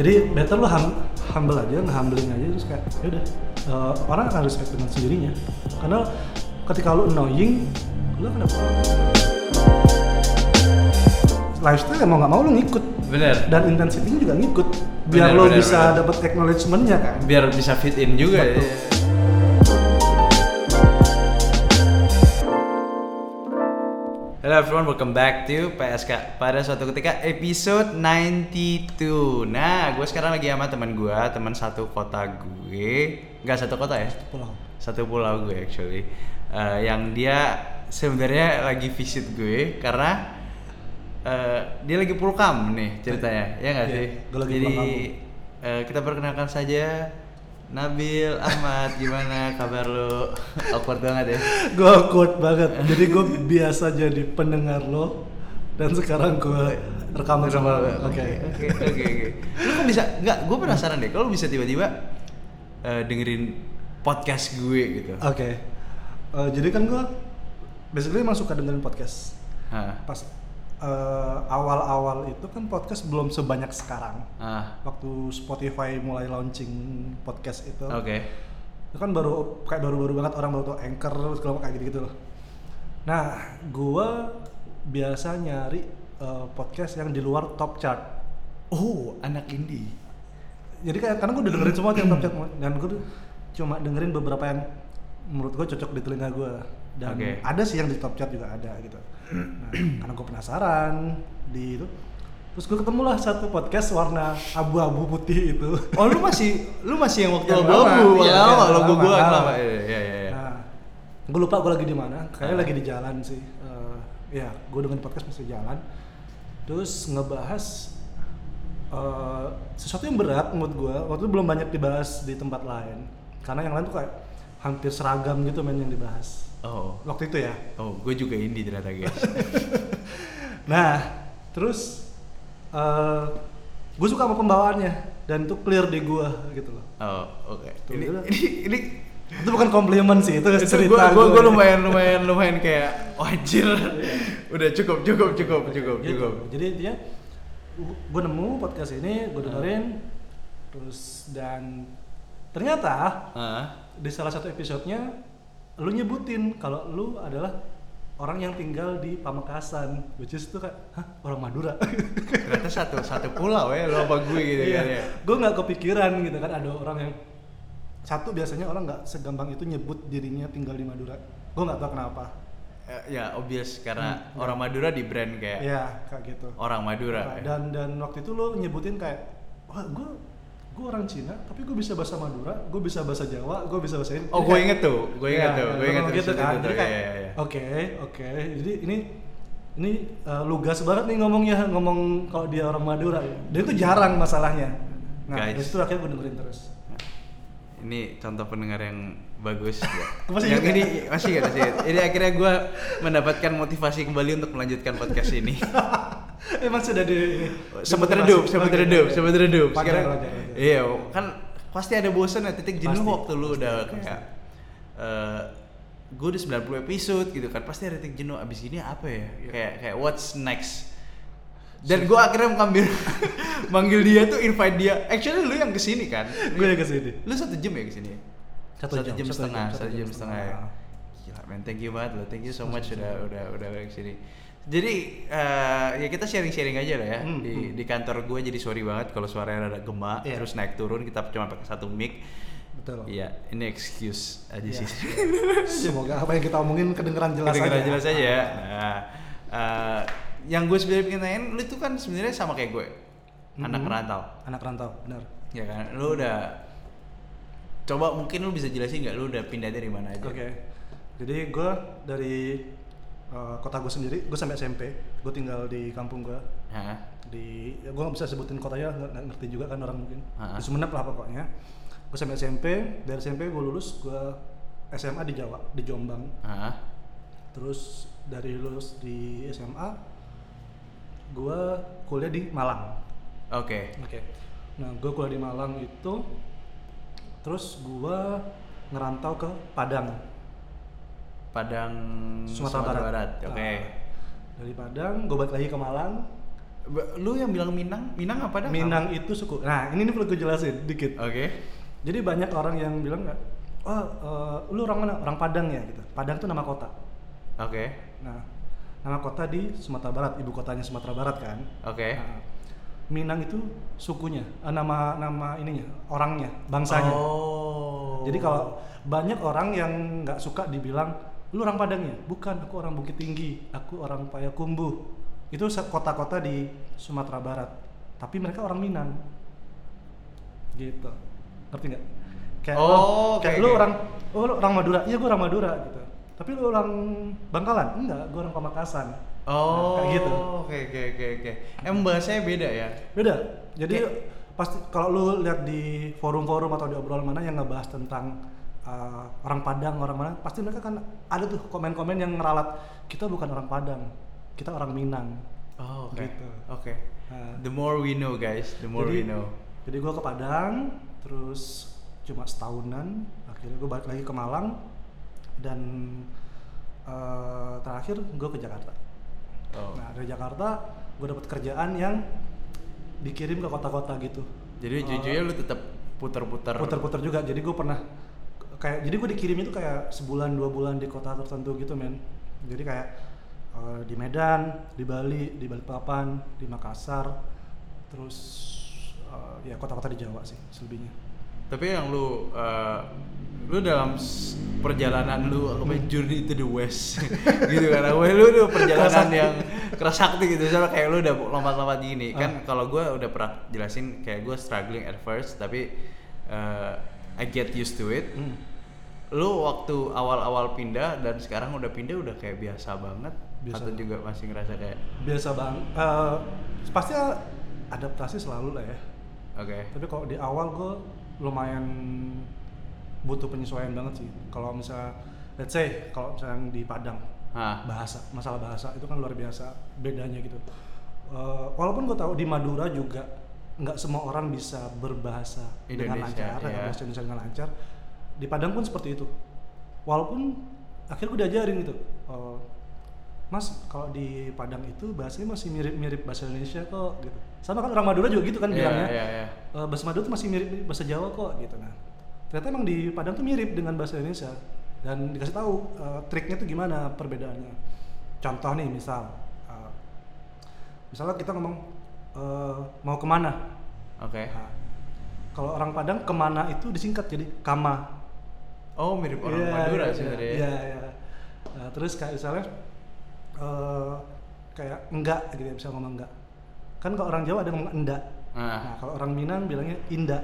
jadi better lu hum- humble aja nge-humbling aja terus kayak ya udah eh, orang akan respect dengan sendirinya karena ketika lu annoying lu akan dapet lifestyle mau nggak mau lu ngikut Bener. dan intensity juga ngikut biar Bener, lo bener, bisa dapat acknowledgement-nya kan Biar bisa fit in juga. Betul. ya. Hello everyone, welcome back to PSK pada suatu ketika episode 92 Nah, gue sekarang lagi sama teman gue, teman satu kota gue. Nggak satu kota ya? pulau. Satu pulau gue actually. Eh, Yang dia sebenarnya lagi visit gue karena eh, dia lagi pulkam nih ceritanya, ya Iya, sih? gue lagi Jadi eh, kita perkenalkan saja Nabil Ahmad, gimana kabar lu? Awkward banget ya? gue awkward banget jadi gue biasa jadi pendengar lo dan sekarang gue rekaman sama lo. oke oke oke oke. Lu kok bisa? Nggak, gue penasaran deh. Kalau bisa tiba-tiba eh, dengerin podcast gue gitu. oke Eh, jadi kan gue basically emang suka dengerin podcast Hah. pas eh, awal-awal itu kan podcast belum sebanyak sekarang. Ah, waktu Spotify mulai launching podcast itu. Oke. itu kan baru kayak baru-baru banget orang baru tau anchor segala kayak gitu-gitu loh. Nah gua biasa nyari eh, podcast yang di luar top chart. Oh, anak indie. jadi kayak karena gue udah dengerin semua yang top chart dan gue cuma dengerin beberapa yang menurut gue cocok di telinga gue dan Oke. ada sih yang di top chart juga ada gitu nah, karena gue penasaran di itu terus gue ketemu lah satu podcast warna abu-abu putih itu Oh, lu masih lu masih yang waktu abu-abu, lama, iya, lama, logo lama, lama. lama. Iya, iya, iya. iya. Nah, gue lupa gue lagi di mana. Kayaknya Ah. lagi di jalan sih. Eh, ya, gue dengan podcast masih jalan. Terus ngebahas eh, sesuatu yang berat menurut gue. Waktu itu belum banyak dibahas di tempat lain. Karena yang lain tuh kayak hampir seragam gitu men yang dibahas. Oh. Waktu itu ya. Oh, gue juga indie ternyata guys. Nah, terus eh gue suka sama pembawaannya dan itu clear di gue gitu loh. Oh, oke. Tuh, Ini, ini ini Itu bukan komplimen sih, itu, itu cerita gue. gua lumayan lumayan lumayan kayak wajir. Udah cukup cukup cukup cukup gitu. cukup. Jadi intinya gue nemu podcast ini, gue dengerin, terus dan ternyata Ah. di salah satu episodenya lu nyebutin kalau lu adalah orang yang tinggal di Pamekasan, which is tuh kayak, hah orang Madura. Ternyata satu satu pulau ya lo apa gue gitu kan ya. gue nggak kepikiran gitu kan ada orang yang satu biasanya orang nggak segampang itu nyebut dirinya tinggal di Madura. Gue nggak tahu kenapa. Eh, Ya obvious karena Hmm, orang Madura di brand kayak Ya kayak gitu. orang Madura. Nah, ya. dan dan waktu itu lo nyebutin kayak wah gue gue orang Cina tapi gue bisa bahasa Madura gue bisa bahasa Jawa gue bisa bahasa ini Oh, gue inget tuh, gue inget tuh, gue inget tuh gitu kan jadi iya, iya, iya. oke oke jadi ini ini uh, lugas banget nih ngomongnya ngomong kalau dia orang Madura ya dan itu jarang masalahnya nah Guys. situ akhirnya gue dengerin terus Ini contoh pendengar yang bagus. Masih yang ini masih gak masih. Ini akhirnya gue mendapatkan motivasi kembali untuk melanjutkan podcast ini. emang sudah di sempat redup, sempat redup, sempat redup. Sekarang, iya, kan pasti. ada bosan ya titik jenuh Pasti, waktu lu pasti, udah pasti. kayak eh gue udah 90 episode gitu kan pasti ada titik jenuh abis ini apa ya? Iya. kayak kayak what's next? Dan gue akhirnya mengambil manggil dia tuh invite dia. Actually lu yang ke sini kan? Gue yang ke sini. Lu satu jam ya ke sini? Satu jam, jam satu setengah jam, satu jam setengah ya. gila men thank you banget lo thank you so much udah udah udah ke sini jadi eh, ya kita sharing sharing aja lah ya. Hmm, di hmm. di kantor gue jadi sorry banget kalau suaranya ada gema Iya. terus naik turun kita cuma pakai satu mic. Betul. Iya ini excuse aja Iya, sih. Semoga apa yang kita omongin kedengeran jelas Kedengeran aja jelas aja ya. Nah eh, yang gue sebenarnya pengen tanyain lu tuh kan sebenarnya sama kayak gue anak Mhm. rantau. Anak rantau benar. Ya kan? Lu udah coba mungkin lu bisa jelasin nggak? Lu udah pindah dari mana aja? Oke. Jadi gue dari uh, kota gue sendiri, gue sampai SMP, gue tinggal di kampung gue. Di, ya gue nggak bisa sebutin kotanya, nggak nggak ngerti juga kan orang mungkin. Di Sumeneb lah pokoknya. Gue sampai SMP, dari SMP gue lulus, gue SMA di Jawa, di Jombang. Hah? Terus dari lulus di SMA, gue kuliah di Malang. Oke. Oke. Nah, gue kuliah di Malang itu, terus gue ngerantau ke Padang. Padang Sumatera Barat. Oke. Nah, dari Padang, gue balik lagi ke Malang. Lu yang bilang Minang, Minang apa dah? Minang itu suku. Nah, ini nih perlu gue jelasin dikit. Oke. Jadi banyak orang yang bilang nggak, oh eh, lu orang mana? Orang Padang ya gitu. Padang itu nama kota. Oke. Nah, nama kota di Sumatera Barat, ibu kotanya Sumatera Barat kan. Oke. Nah, Minang itu sukunya, eh, nama nama ininya, orangnya, bangsanya. Oh. Jadi kalau banyak orang yang nggak suka dibilang lu orang Padang ya? Bukan, aku orang Bukit Tinggi, aku orang Payakumbuh. Itu kota-kota di Sumatera Barat. Tapi mereka orang Minang. Gitu. Ngerti nggak? Kayak Oh, lu, oke, kayak lu oke. orang oh lu orang Madura. Iya, gua orang Madura gitu. Tapi lu orang Bangkalan? Enggak, gua orang Pamekasan. Oh. Nah, kayak gitu. Oke oke oke oke. Emang bahasanya beda ya? Beda. Jadi Kayak- pasti kalau lu lihat di forum-forum atau di obrolan mana yang ngebahas tentang uh, orang Padang, orang mana, pasti mereka kan ada tuh komen-komen yang ngeralat kita bukan orang Padang, kita orang Minang. Oh, oke. Gitu. Oke. Nah, The more we know, guys. The more we jadi, know. Jadi gua ke Padang, terus cuma setahunan, akhirnya gue balik lagi ke Malang dan uh, terakhir gue ke Jakarta. Oh. Nah dari Jakarta gue dapet kerjaan yang dikirim ke kota-kota gitu. Jadi Eh, jujurnya lu tetap putar-putar. puter-puter juga jadi gue pernah kayak jadi gue dikirim itu kayak sebulan dua bulan di kota tertentu gitu men jadi kayak eh, di Medan di Bali di Balikpapan di Makassar terus eh, ya kota-kota di Jawa sih selebihnya Tapi yang lu uh, lu dalam perjalanan lu apa Hmm. journey to the west gitu kan. Wah, lu udah perjalanan yang kerasakti gitu. Soalnya kayak lu udah lompat-lompat gini. Ah. Kan kalau gua udah pernah jelasin kayak gua struggling at first tapi uh, I get used to it. Hmm. Lu waktu awal-awal pindah dan sekarang udah pindah udah kayak biasa banget Biasa atau banget. juga masih ngerasa kayak biasa bang eh, pasti adaptasi selalu lah ya oke. tapi kalau di awal gue lumayan butuh penyesuaian banget sih kalau misalnya let's say kalau misalnya di Padang Hah. bahasa masalah bahasa itu kan luar biasa bedanya gitu Eh, walaupun gue tahu di Madura juga nggak semua orang bisa berbahasa dengan Indonesia, lancar iya. bahasa Indonesia dengan lancar di Padang pun seperti itu. Walaupun akhirnya gue diajarin gitu eh, Mas kalau di Padang itu bahasanya masih mirip-mirip bahasa Indonesia kok gitu. Sama kan orang Madura juga gitu kan Iya, bilangnya. iya, iya. Eh, bahasa Madura tuh masih mirip bahasa Jawa kok gitu. Nah ternyata emang di Padang tuh mirip dengan bahasa Indonesia. Dan dikasih tahu eh, triknya tuh gimana perbedaannya. Contoh nih misal eh, misalnya kita ngomong eh, mau ke mana? Oke. Nah, kalau orang Padang ke mana itu disingkat. Jadi kama Oh, mirip orang Iya, Madura iya, sebenarnya. ya? Iya, iya. Nah, terus kayak misalnya eh kayak enggak gitu ya, bisa ngomong enggak. Kan kalau orang Jawa ada ngomong enggak. Ah. Nah, kalau orang Minang bilangnya indah.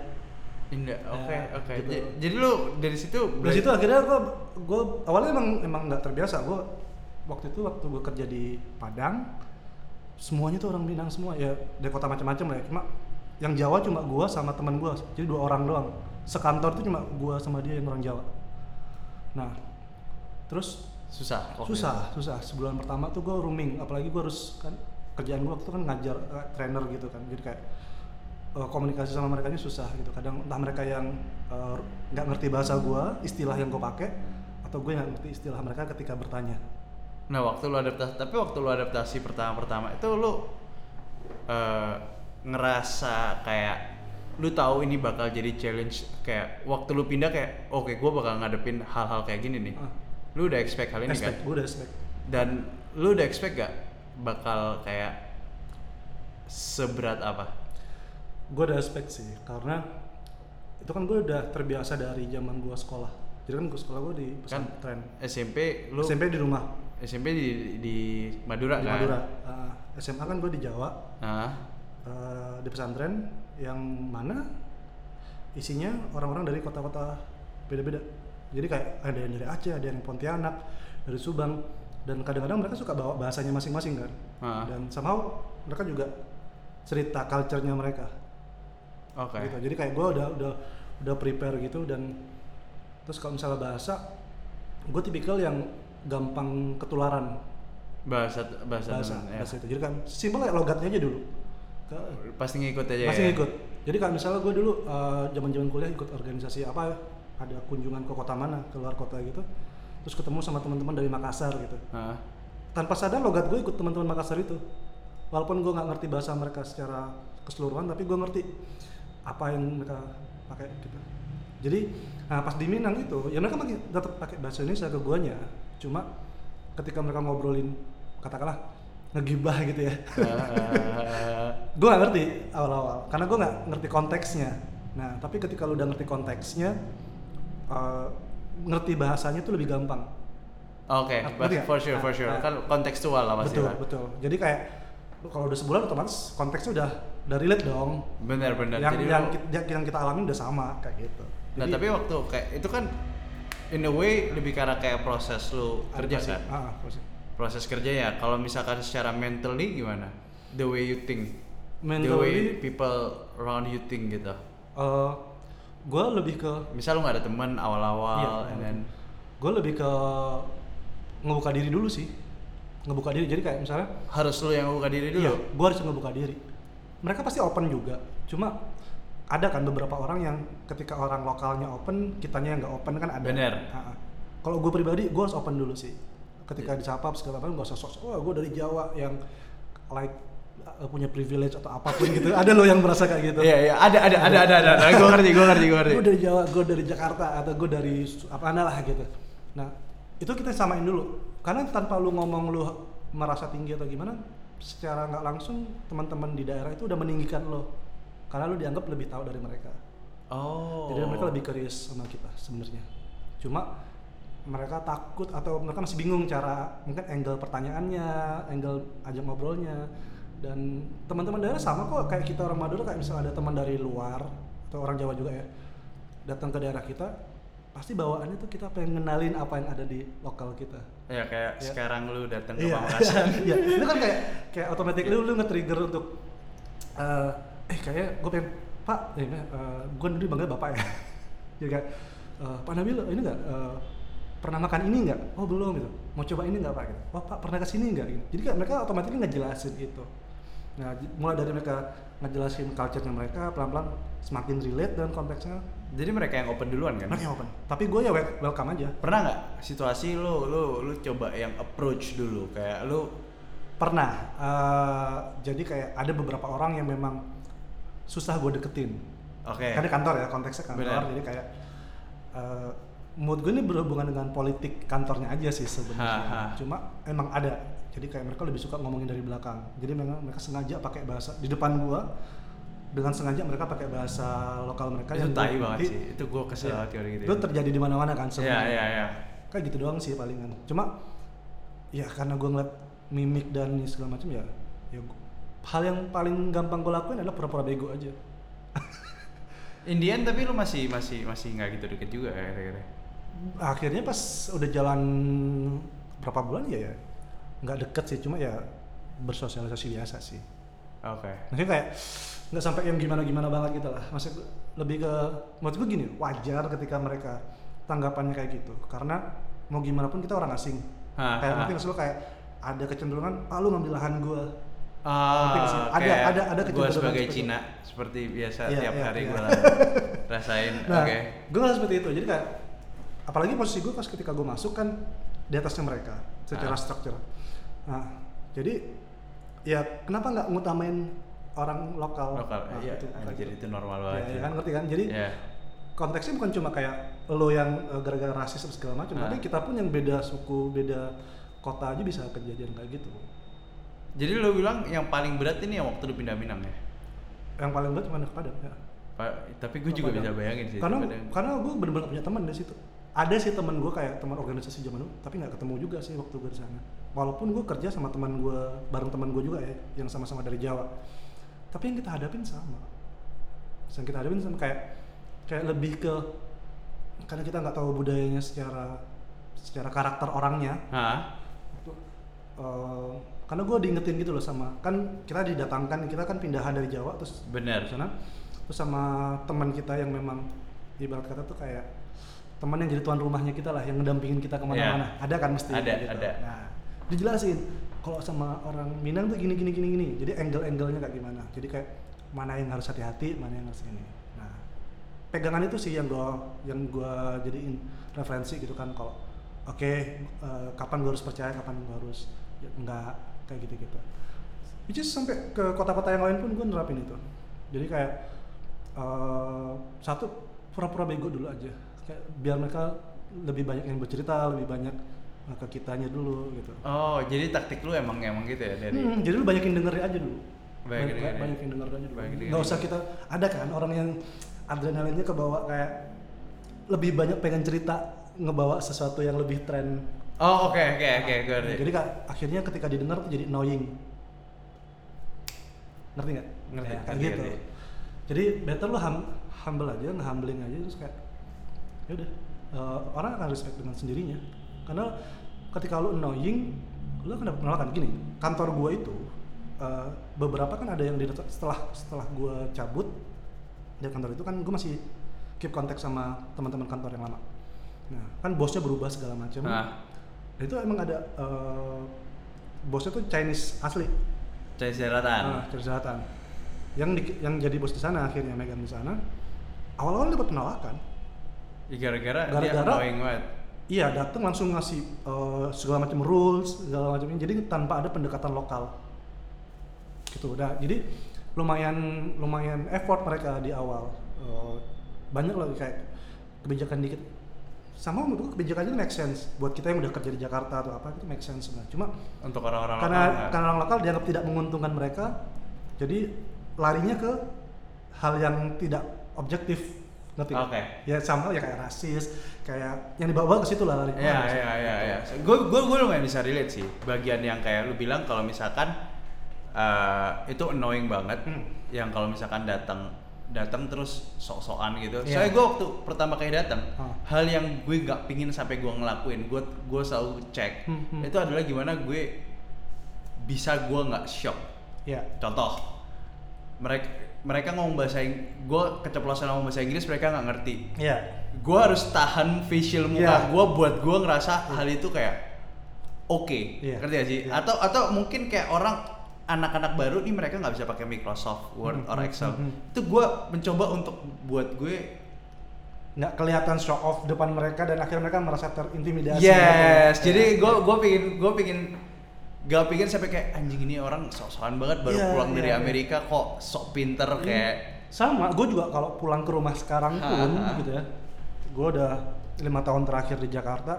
Indah. Oke, Ya, oke. gitu. Ja- Jadi lu dari situ Dari situ akhirnya gua gua awalnya emang emang nggak terbiasa. Gua waktu itu waktu gua kerja di Padang semuanya tuh orang Minang semua ya dari kota macam-macam lah ya. Cuma yang Jawa cuma gua sama teman gua. Jadi dua orang doang. Sekantor itu cuma gua sama dia yang orang Jawa. Nah, terus susah. waktu susah susah sebulan pertama tuh gue rooming apalagi gue harus kan kerjaan gue waktu itu kan ngajar eh, trainer gitu kan jadi kayak eh, komunikasi sama mereka nya susah gitu kadang entah mereka yang eh, nggak ngerti bahasa gue istilah yang gue pakai atau gue nggak ngerti istilah mereka ketika bertanya. Nah, waktu lu adaptasi, tapi waktu lu adaptasi pertama-pertama itu lu eh, ngerasa kayak lu tahu ini bakal jadi challenge kayak waktu lu pindah kayak oke gua bakal ngadepin hal-hal kayak gini nih. Ah. Lu udah expect hal ini expect kan? gue udah expect Dan lu udah expect gak bakal kayak seberat apa? gue udah expect sih karena itu kan gue udah terbiasa dari zaman gue sekolah jadi kan gue sekolah gue di Kan pesantren SMP lu SMP di rumah SMP di di Madura di kan? Madura Ah, SMA kan gue di Jawa Nah, eh, di pesantren yang mana isinya orang-orang dari kota-kota beda-beda. Jadi kayak ada yang dari Aceh, ada yang Pontianak, dari Subang, dan kadang-kadang mereka suka bawa bahasanya masing-masing kan. Ah. Dan somehow mereka juga cerita culture-nya mereka. oke. Gitu. Jadi kayak gue udah udah udah prepare gitu dan terus kalau misalnya bahasa, gue tipikal yang gampang ketularan Bahasa bahasa, bahasa, temen, ya. bahasa itu. Jadi kan simpel kayak logatnya aja dulu. Ke- Pasti ngikut aja masih ya. ikut jadi kalau misalnya gue dulu eh, zaman-zaman kuliah ikut organisasi apa ada kunjungan ke kota mana ke luar kota gitu terus ketemu sama teman-teman dari Makassar gitu. Hah? tanpa sadar logat gue ikut teman-teman Makassar itu. Walaupun gue nggak ngerti bahasa mereka secara keseluruhan tapi gue ngerti apa yang mereka pakai gitu. Jadi nah pas di Minang itu ya mereka pakai tetap pakai bahasa Indonesia ke guanya. Cuma ketika mereka ngobrolin katakanlah ngegibah gitu ya gue gak ngerti awal-awal karena gue nggak ngerti konteksnya nah tapi ketika lu udah ngerti konteksnya eh, ngerti bahasanya tuh lebih gampang Oke, Ngerti nggak? for sure, for Nah, sure. nah. Kan kontekstual lah pasti betul lah. betul jadi kayak kalau udah sebulan otomatis konteksnya udah udah relate dong Bener bener. yang Jadi yang, lu- kita, yang kita alami udah sama kayak gitu Nah Jadi, tapi waktu kayak itu kan in a way lebih karena kayak proses lu kerja kan. ah, ah, pasti. Proses kerja ya. Kalau misalkan secara mentally gimana? The way you think. The way Mentally- people around you think gitu. Eh, gue lebih ke Misal lu nggak ada teman awal-awal, Iya, and then gue lebih ke ngebuka diri dulu sih ngebuka diri jadi kayak misalnya harus lu yang buka diri dulu. Iya, gue harus ngebuka diri. Mereka pasti open juga. Cuma ada kan beberapa orang yang ketika orang lokalnya open, kitanya yang nggak open kan ada. Bener. Kalau gue pribadi, gue harus open dulu sih. Ketika disapa segala macam, gak usah sok wah gue dari Jawa yang like uh, punya privilege atau apa pun gitu. ada loh yang merasa kayak gitu. Iya iya ada ada ada ada ada. ada. gue ngerti gue ngerti gue ngerti. gue dari Jawa, gue dari Jakarta atau gue dari apa lah gitu. Nah itu kita samain dulu, karena tanpa lu ngomong lu merasa tinggi atau gimana, secara nggak langsung teman-teman di daerah itu udah meninggikan lo, karena lu dianggap lebih tahu dari mereka. Oh. Jadi mereka lebih curious sama kita sebenarnya. Cuma mereka takut atau mereka masih bingung cara mungkin angle pertanyaannya, angle ajak ngobrolnya. Dan teman-teman daerah sama kok kayak kita orang Madura kayak misalnya ada teman dari luar atau orang Jawa juga ya datang ke daerah kita pasti bawaannya tuh kita pengen ngenalin apa yang ada di lokal kita. Ya kayak Iya. sekarang lu datang ke Iya, Pamekasan. iya. Itu kan kayak kayak otomatis lu lu nge-trigger untuk eh eh kayak gue pengen Pak, eh, eh, gue dulu bangga bapak ya. Jadi kayak eh, Pak Nabil ini enggak pernah makan ini enggak? Oh belum gitu. Mau coba ini enggak Pak? Gitu. Oh Pak pernah ke sini enggak? Gitu. Jadi kayak mereka otomatis ngejelasin itu. Nah mulai dari mereka ngejelasin culture-nya mereka pelan-pelan semakin relate dan konteksnya Jadi mereka yang open duluan kan? mereka open. Tapi gue ya wel- welcome aja. Pernah nggak situasi lu lu lu coba yang approach dulu kayak lu Pernah. eh, jadi kayak ada beberapa orang yang memang susah gue deketin. oke. Karena kantor ya konteksnya kantor. Benar. Jadi kayak eh mood gue ini berhubungan dengan politik kantornya aja sih sebenarnya. Cuma emang ada. Jadi kayak mereka lebih suka ngomongin dari belakang. Jadi memang mereka sengaja pakai bahasa di depan gua dengan sengaja mereka pakai bahasa lokal mereka itu gua- tai banget sih. Itu gua kesel Iya. teori gitu. Itu terjadi di mana-mana kan Iya sebenarnya. iya iya. Kayak gitu doang sih palingan. Cuma ya karena gue ngeliat mimik dan segala macam ya, ya gua- hal yang paling gampang gue lakuin adalah pura-pura bego aja. Indian tapi lu masih masih masih nggak gitu deket juga ya kira-kira. Akhirnya pas udah jalan berapa bulan ya ya nggak deket sih, cuma ya bersosialisasi biasa sih. Oke. Maksudnya kayak nggak sampai yang gimana-gimana banget gitu lah. Maksudnya gua- lebih ke menurut gue gini, wajar ketika mereka tanggapannya kayak gitu. Karena mau gimana pun kita orang asing. Ha, kayak mungkin maksud lo kayak ada kecenderungan, ah lu ngambil lahan gue. Ah, nggak sih? Ada- ada- ada kecenderungan sebagai seperti Cina seperti biasa Iya, tiap iya, hari gua lah rasain. Nah, Oke. gue nggak seperti itu. Jadi kayak apalagi posisi gue pas ketika gue masuk kan di atasnya mereka secara Ah. struktur. Nah, jadi ya kenapa nggak ngutamain orang lokal? Lokal. Nah, Iya, itu, kayak anjir gitu. itu normal Ya, banget. ya kan ngerti kan? Jadi Iya. konteksnya bukan cuma kayak lo yang eh, gara-gara rasis atau segala macam, Ah. tapi kita pun yang beda suku, beda kota aja bisa kejadian kayak gitu. Jadi lu bilang yang paling berat ini yang waktu lu pindah Minang ya? Yang paling berat cuma ke Padang ya. Pak, tapi gue juga Padang. bisa bayangin sih. Karena Padang. karena gue bener-bener gak punya teman di situ. Ada sih teman gue kayak teman organisasi zaman dulu, tapi nggak ketemu juga sih waktu gue di sana. Walaupun gue kerja sama teman gue, bareng teman gue juga ya, yang sama-sama dari Jawa. Tapi yang kita hadapin sama. Yang kita hadapin sama kayak kayak lebih ke karena kita nggak tahu budayanya secara secara karakter orangnya. Hah? Waktu, eh, karena gue diingetin gitu loh sama kan kita didatangkan kita kan pindahan dari Jawa terus Bener. di sana terus sama teman kita yang memang ibarat kata tuh kayak teman yang jadi tuan rumahnya kita lah yang ngedampingin kita ke mana-mana. Iya. ada kan mesti Ada, gitu. ada. nah dijelasin kalau sama orang Minang tuh gini gini gini gini. Jadi angle-angle-nya kayak gimana? Jadi kayak mana yang harus hati-hati mana yang harus ini. Nah pegangan itu sih yang gua yang gua jadiin referensi gitu kan kalau oke eh, kapan gua harus percaya kapan gua harus ya, enggak kayak gitu gitu which is sampai ke kota-kota yang lain pun gue nerapin itu. Jadi kayak eh, satu pura-pura bego dulu aja kayak biar mereka lebih banyak yang bercerita lebih banyak eh, ke kitanya dulu gitu Oh, jadi taktik lu emang emang gitu ya dari Hmm, jadi lu banyakin dengerin aja dulu. Banyakin Banyak- dengerin. banyakin denger aja dulu. Banyakin Gak dengerin. usah kita ada kan orang yang adrenalinnya kebawa kayak lebih banyak pengen cerita ngebawa sesuatu yang lebih tren. Oh, oke oke oke. Jadi kak, akhirnya ketika didengar tuh jadi annoying. Ngerti nggak? Ngerti, Ya, kayak ngerti, gitu. ngerti. Jadi better lu hum- humble aja, nge-humbling aja terus kayak ya udah eh, orang akan respect dengan sendirinya. Karena ketika lu annoying, lu akan dapat penolakan gini. Kantor gua itu eh, beberapa kan ada yang di setelah setelah gua cabut dari kantor itu kan gua masih keep kontak sama teman-teman kantor yang lama. Nah, kan bosnya berubah segala macam. Nah, Nah, itu emang ada eh, bosnya tuh Chinese asli, cari selatan. ah, Chinese selatan. Yang di- yang jadi bos di sana akhirnya megang di sana. Awal-awal dapat penolakan. Ya, gara-gara dia Gara-gara- annoying banget. Iya, datang langsung ngasih eh, segala macam rules, segala macam ini. Jadi tanpa ada pendekatan lokal. Gitu. Udah. Jadi lumayan lumayan effort mereka di awal. Eh, banyak lagi kayak kebijakan dikit. Sama menurut gua kebijakannya itu make sense buat kita yang udah kerja di Jakarta atau apa itu make sense sebenarnya. Cuma Untuk orang-orang karena lokal, nggak? karena orang lokal dianggap tidak menguntungkan mereka, jadi larinya ke hal yang tidak objektif. Ngerti? nggak? Oke. Ya sama ya kayak rasis, kayak yang dibawa ke situ lah lari. Iya iya iya iya. Gue gue gue lumayan bisa relate sih. Bagian yang kayak lu bilang kalau misalkan eh, itu annoying banget. Hmm. Yang kalau misalkan datang datang terus sok-sokan gitu. Iya. Soalnya gue waktu pertama kali datang, Ah. hal yang gue nggak pingin sampai gue ngelakuin, gue gue selalu cek. Hmm, hmm. Itu adalah gimana gue bisa gue nggak shock. Iya. Contoh, mereka mereka ngomong bahasa Inggris, gue keceplosan ngomong bahasa Inggris, mereka nggak ngerti. Iya. Gue harus tahan facial muka Iya. gue buat gue ngerasa hal itu kayak oke, Iya. ngerti gak sih? Iya. Atau atau mungkin kayak orang anak-anak baru nih mereka nggak bisa pakai Microsoft Word Hmm, or Excel. hmm, hmm. Itu gue mencoba untuk buat gue Nggak kelihatan show off depan mereka dan akhirnya mereka merasa terintimidasi. yes, gitu. jadi Iya. gue gue pingin gue pingin gak pingin sampai kayak anjing ini orang sok-sokan banget baru Iya, pulang iya, dari iya. Amerika kok sok pinter Iya. kayak sama gue juga kalau pulang ke rumah sekarang pun Ha, ha. gitu ya gue udah lima tahun terakhir di Jakarta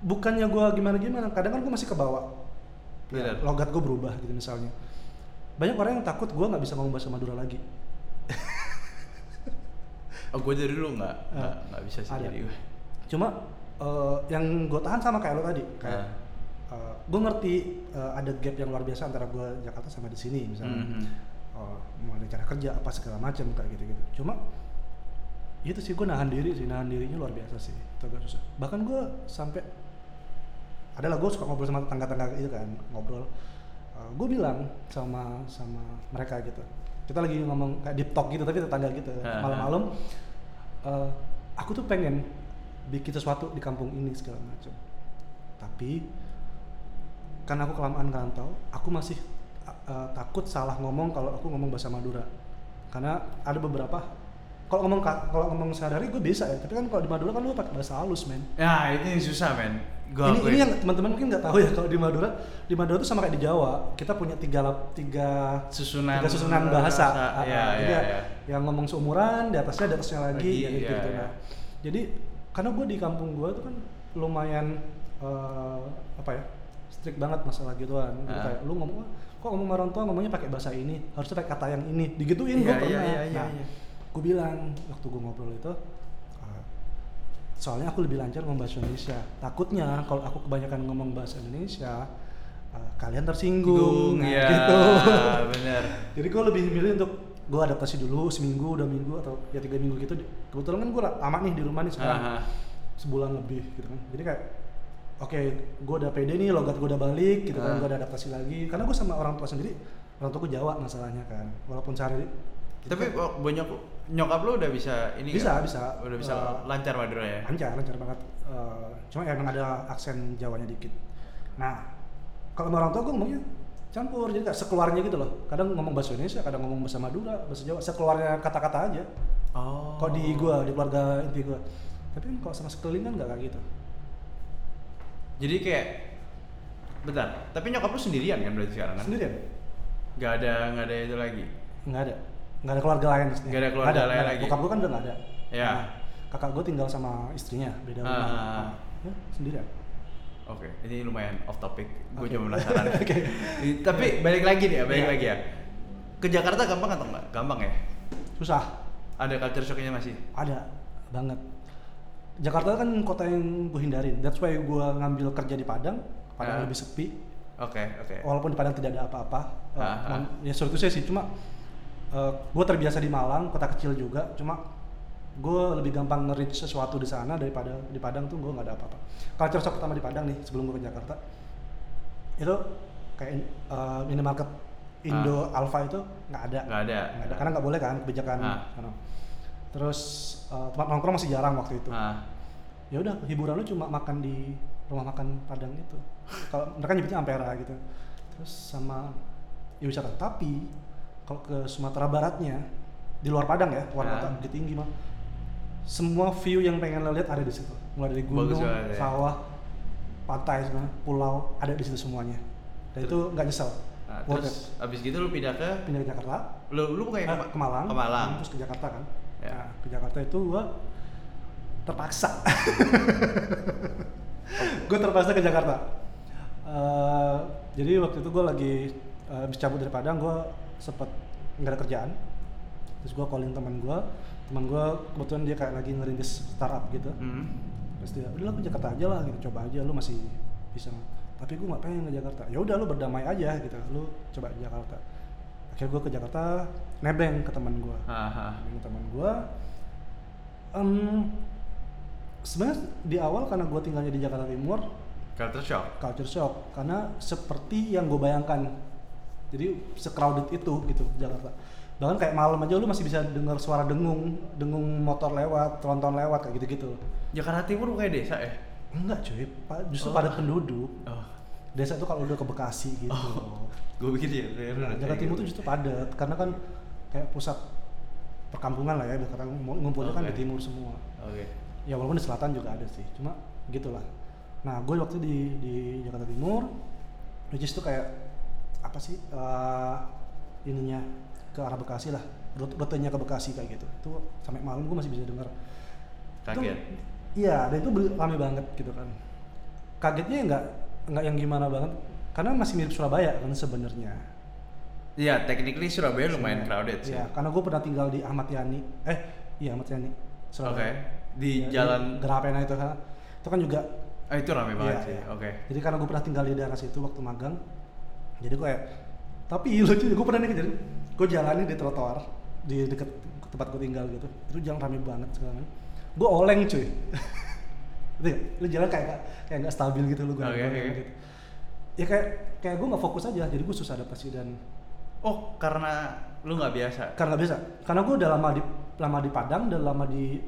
bukannya gue gimana gimana kadang kan gue masih kebawa ya, logat gue berubah gitu misalnya banyak orang yang takut gue nggak bisa ngomong bahasa Madura lagi oh gue dari dulu nggak nggak Ah. nggak bisa sih jadi gue. cuma eh, yang gue tahan sama kayak lo tadi kayak Ah. gue ngerti eh, ada gap yang luar biasa antara gue Jakarta sama di sini misalnya. Mhm. oh, mau ada cara kerja apa segala macam kayak gitu gitu cuma itu sih gue nahan diri sih nahan dirinya luar biasa sih itu agak susah. Bahkan gue sampai adalah gue suka ngobrol sama tetangga-tetangga itu kan ngobrol. Gue bilang sama sama mereka gitu. Kita lagi ngomong kayak deep talk gitu tapi tetangga gitu malam-malam. Eh, aku tuh pengen bikin sesuatu di kampung ini segala macam. Tapi karena aku kelamaan ngerantau aku masih uh, takut salah ngomong kalau aku ngomong bahasa Madura karena ada beberapa kalau ngomong ka- kalau ngomong sehari-hari gue bisa ya tapi kan kalau di Madura kan lu pakai bahasa halus men Nah itu yang susah men. Gua ini, akuin. ini yang teman-teman mungkin nggak tahu ya kalau di Madura di Madura tuh sama kayak di Jawa kita punya tiga lap- tiga Susunan tiga susunan bahasa, bahasa, Ah, iya, ah, iya, jadi iya. yang ngomong seumuran di atasnya di atasnya lagi, Lagi, kayak gitu, gitu. iya. Nah, jadi karena gue di kampung gue tuh kan lumayan eh, apa ya strict banget masalah gituan. Jadi Ah. kayak lu ngomong kok ngomong sama orang tua ngomongnya pakai bahasa ini? Harusnya pakai kata yang ini. Digituin gue Iya, pernah. iya, iya, nah iya. gue bilang waktu gue ngobrol itu uh, soalnya aku lebih lancar ngomong bahasa Indonesia. Takutnya kalau aku kebanyakan ngomong bahasa Indonesia uh, kalian tersinggung. Nah, ya, gitu. bener. jadi gue lebih milih untuk gue adaptasi dulu seminggu dua minggu atau ya tiga minggu gitu. Kebetulan kan gue lama nih di rumah nih sekarang. Aha. sebulan lebih gitu kan. Jadi kayak oke gue udah pede nih logat gue udah balik gitu Ah. kan gue udah adaptasi lagi karena gue sama orang tua sendiri orang tua gue Jawa masalahnya kan walaupun sehari Tapi oh, banyak nyokap lu udah bisa ini Bisa, nggak? bisa. Udah bisa Eh, lancar Madura ya. lancar lancar banget Eh, cuma emang ada aksen Jawanya dikit nah kalau sama orang tua gue ngomongnya campur jadi sekeluarnya gitu loh kadang ngomong bahasa Indonesia kadang ngomong bahasa Madura bahasa Jawa sekeluarnya kata-kata aja Oh. kalau di gua di keluarga inti gua tapi kan kalau sama sekeliling kan nggak kayak gitu Jadi kayak Bentar, tapi nyokap lu sendirian kan berarti sekarang kan? sendirian Gak ada, gak ada itu lagi. nggak ada nggak ada keluarga lain maksudnya Nggak ada keluarga lain nggak lagi. bokap gue kan udah nggak ada Ya. Nah, kakak gue tinggal sama istrinya beda rumah Ah. Nah, ya, sendirian Oke, ini lumayan off topic. Gue Oke. cuma penasaran. Oke. I- Tapi balik lagi nih ya, balik Iya. lagi ya. Ke Jakarta gampang atau enggak? Gampang ya? susah Ada culture shocknya masih? ada banget Jakarta kan kota yang gue hindarin that's why gue ngambil kerja di Padang. Padang lebih sepi Oke, oke. walaupun di Padang tidak ada apa-apa eh, Ah, ah. mon- ya suatu saya sih cuma gue terbiasa di Malang kota kecil juga cuma gue lebih gampang nge-reach sesuatu di sana daripada di Padang tuh gue nggak ada apa-apa culture shock pertama di Padang nih sebelum gue ke Jakarta itu kayak eh, minimarket Indo Alfa itu nggak ada. Nggak ada. Nggak ada karena nggak boleh kan kebijakan sana. Terus eh, tempat nongkrong masih jarang waktu itu. Ah, ya udah hiburan lu cuma makan di rumah makan Padang itu. Kalau mereka nyebutnya Ampera gitu. Terus sama ya wisata tapi kalau ke Sumatera Baratnya di luar Padang ya luar Ah. kota Bukit Tinggi mah semua view yang pengen lo lihat ada di situ. Mulai dari Bagus gunung banget ya. sawah pantai sebenarnya pulau ada di situ semuanya. Dan itu nggak nyesel. Nah, terus abis gitu lu pindah ke? Pindah ke Jakarta. Lu lu bukan eh, ke Malang. Ke Malang. terus ke Jakarta kan Ya. nah, ke Jakarta itu gua terpaksa. Gue terpaksa ke Jakarta. Eh, jadi waktu itu gue lagi habis cabut dari Padang gue sempet nggak ada kerjaan. Terus gue callin teman gue teman gue kebetulan dia kayak lagi ngerintis startup gitu. Hmm. terus dia udah ke Jakarta aja lah gitu. Coba aja lu masih bisa. Tapi gue nggak pengen ke Jakarta. Ya udah lu berdamai aja gitu. Lu coba ke Jakarta akhirnya gue ke Jakarta nebeng ke teman gue nebeng ke teman gue Em, sebenarnya di awal karena gue tinggalnya di Jakarta Timur Culture shock. culture shock. Karena seperti yang gue bayangkan. Jadi se-crowded itu gitu Jakarta. Bahkan kayak malam aja lu masih bisa dengar suara dengung dengung motor lewat tronton lewat kayak gitu-gitu. Jakarta Timur bukan desa ya? enggak cuy. Pa- justru Oh. padat penduduk. Oh. Desa itu kalau udah ke Bekasi gitu Oh. Gue pikir ya. Jakarta Timur itu justru padat karena kan kayak pusat perkampungan lah ya kata ngumpulnya kan Oke. di timur semua Oke. ya walaupun di selatan juga ada sih cuma gitulah nah gue waktu di di Jakarta Timur which is tuh kayak apa sih eh, ininya ke arah Bekasi lah rute rutenya ke Bekasi kayak gitu itu sampai malam gue masih bisa dengar Kaget. Itu- iya dan itu rame banget gitu kan kagetnya nggak nggak yang gimana banget karena masih mirip Surabaya kan sebenarnya Iya, technically Surabaya lumayan crowded sih. Iya, karena gue pernah tinggal di Ahmad Yani eh iya Ahmad Yani Oke. Di Ya, jalan Gerapena itu kan itu kan juga Ah itu rame banget Iya, sih. iya. Oke. Jadi karena gue pernah tinggal di daerah situ waktu magang, jadi gue kayak, tapi lucu, gue pernah nih jadi, gue jalanin di trotoar di deket tempat gue tinggal gitu, itu jalan rame banget sekarang. Gue oleng cuy, ya? lu jalan kayak kayak nggak stabil gitu lu gue Oke, oke. gitu. Ya kayak kayak gue nggak fokus aja, jadi gue susah adaptasi dan Oh, karena lu nggak biasa. karena nggak bisa, karena gue udah lama di lama di Padang, udah lama di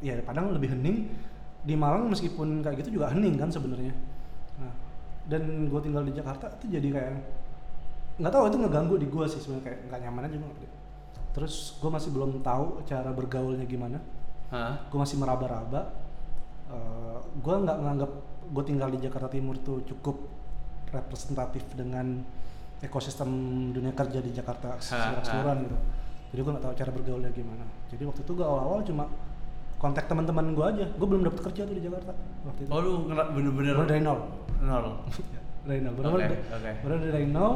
ya di Padang lebih hening, di Malang meskipun kayak gitu juga hening kan sebenarnya. Nah, dan gue tinggal di Jakarta itu jadi kayak nggak tahu itu ngeganggu di gue sih sebenarnya kayak nggak nyaman aja gue. Terus gue masih belum tahu cara bergaulnya gimana. Gue masih meraba-raba. Uh, gue nggak menganggap gue tinggal di Jakarta Timur tuh cukup representatif dengan ekosistem dunia kerja di Jakarta secara ha. keseluruhan gitu. Jadi gue nggak tahu cara bergaulnya gimana. Jadi waktu itu gue awal-awal cuma kontak teman-teman gue aja. Gue belum dapet kerja tuh di Jakarta waktu itu. Oh lu bener-bener Bener dari nol. nol. dari nol. Bener Oke, bener oke. bener dari nol.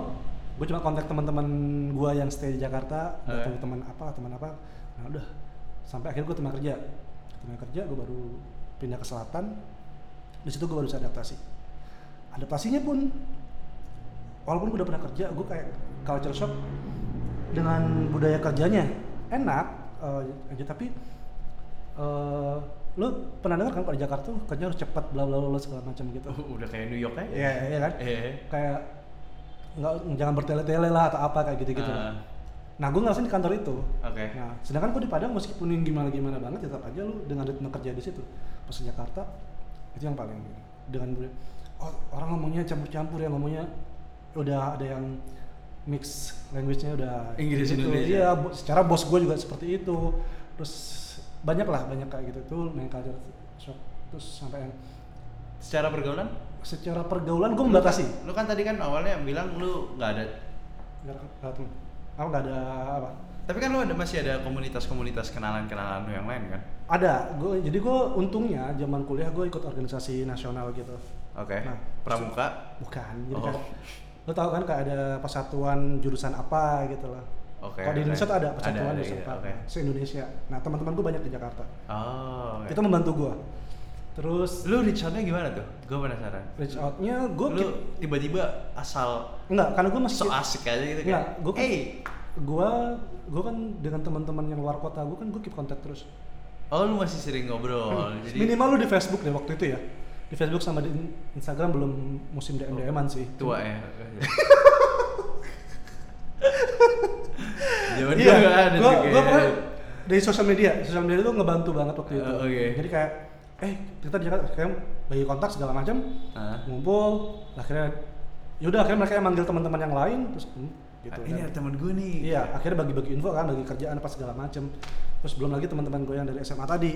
Gue cuma kontak teman-teman gue yang stay di Jakarta. Oke. Datang teman apa, teman apa. Nah udah. Sampai akhirnya gue terima kerja. Terima kerja, gue baru pindah ke selatan. Di situ gue baru bisa adaptasi. Adaptasinya pun, walaupun gue udah pernah kerja, gue kayak culture shock dengan budaya kerjanya enak eh, aja tapi eh lu pernah dengar kan kalau di Jakarta tuh kerja harus cepat bla bla bla segala macam gitu Uh, udah kayak New York aja. Iya, iya kan? Iya. Kayak nggak jangan bertele-tele lah atau apa kayak gitu-gitu. Ah. Nah, gue ngerasain di kantor itu. Oke. Nah, sedangkan gue di Padang meskipun yang gimana-gimana banget tetap aja lu dengan ritme kerja di situ. Pas Jakarta itu yang paling dengan oh, orang ngomongnya campur-campur ya ngomongnya udah ada yang mix language-nya udah Inggris gitu. Indonesia. Iya, bo- secara bos gue juga seperti itu. Terus banyak lah banyak kayak gitu tuh main culture shock terus sampai yang Secara pergaulan? secara pergaulan gue membatasi Lu kan tadi kan awalnya bilang lu nggak ada nggak apa nggak ada apa tapi kan lu ada masih ada komunitas-komunitas kenalan-kenalan lu yang lain kan? ada gue jadi gue untungnya zaman kuliah gue ikut organisasi nasional gitu Oke. Nah, Pramuka. bukan jadi Oh. kayak lo tau kan kayak ada persatuan jurusan apa gitu lah Oke. kalau di. Indonesia tuh ada persatuan ada jurusan gitu, apa Oke. se Indonesia nah teman-teman gue banyak di Jakarta Oh. oke. itu membantu gue terus lu reach out-nya gimana tuh? Gue penasaran. reach outnya gue lu tiba-tiba asal enggak karena gue masih so asik aja gitu kan? Enggak, gua kan- hey. Gue gue kan dengan teman-teman yang luar kota gue kan gue keep kontak terus Oh lu masih sering ngobrol. Hmm, Jadi minimal lu di Facebook deh waktu itu ya di Facebook sama di Instagram belum musim DM DMan sih tua ya. Zaman iya nggak ada gua, gua pernah dari sosial media sosial media itu ngebantu banget waktu itu Uh, oke. jadi kayak eh kita di Jakarta kayak bagi kontak segala macam Hah? ngumpul akhirnya yaudah akhirnya mereka yang manggil teman-teman yang lain terus hmm, gitu Ah, ini ada temen gue nih. Iya, akhirnya bagi-bagi info kan, bagi kerjaan apa segala macem. Terus belum lagi teman-teman gue yang dari SMA tadi,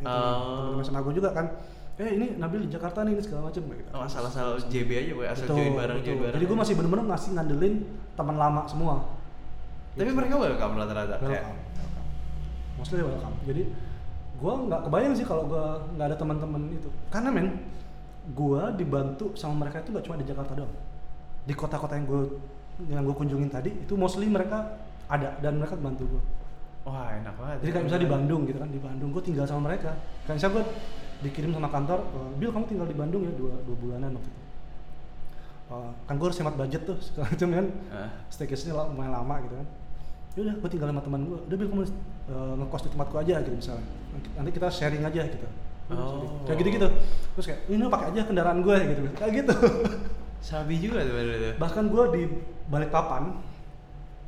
Itu, Oh. teman-teman SMA gue juga kan. Eh ini Nabil di Jakarta nih, ini segala macem gitu. Oh, asal-asal JB aja, boy. asal join bareng, join bareng. Jadi gue masih bener-bener ngasih ngandelin teman lama semua. Tapi mereka welcome rata-rata. Kayak, Welcome, welcome. Mostly welcome. Jadi gue nggak kebayang sih kalau gue nggak ada teman-teman itu. Karena men, gue dibantu sama mereka itu nggak cuma di Jakarta doang. Di kota-kota yang gue yang gue kunjungin tadi itu mostly mereka ada dan mereka bantu gue. Wah enak banget. Jadi kayak misalnya di Bandung gitu kan, di Bandung gue tinggal sama mereka. Kayak misalnya gue dikirim sama kantor, "Eh, Bill kamu tinggal di Bandung ya dua, dua bulanan waktu itu. Eh, kan gue harus hemat budget tuh segala macam kan. Hah? Staycation-nya lumayan lama gitu kan. Yaudah gue tinggal sama teman gue. Udah Bill kamu eh, ngekos di tempatku aja gitu misalnya. Nanti- kita sharing aja gitu. Udah, Oh. Kayak gitu-gitu. Terus kayak ini pakai aja kendaraan gue gitu. Kayak gitu. Sabi juga tuh bener tuh. Bahkan gue di Balikpapan,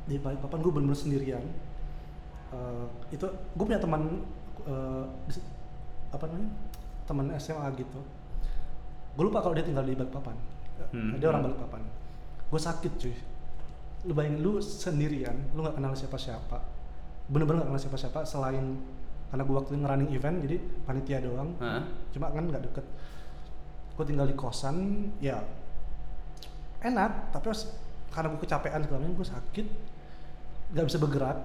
di Balikpapan gue bener-bener sendirian. Eh, itu gue punya teman di- apa namanya teman SMA gitu. Gue lupa kalau dia tinggal di Balikpapan. Hmm. Dia orang Balikpapan. Gue sakit cuy. Lu bayangin lu sendirian, lu nggak kenal siapa-siapa. Bener-bener nggak kenal siapa-siapa selain karena gue waktu itu ngerunning event jadi panitia doang. Hah? Cuma kan nggak deket. Gue tinggal di kosan, ya enak tapi pas karena gue kecapean segala macam gue sakit nggak bisa bergerak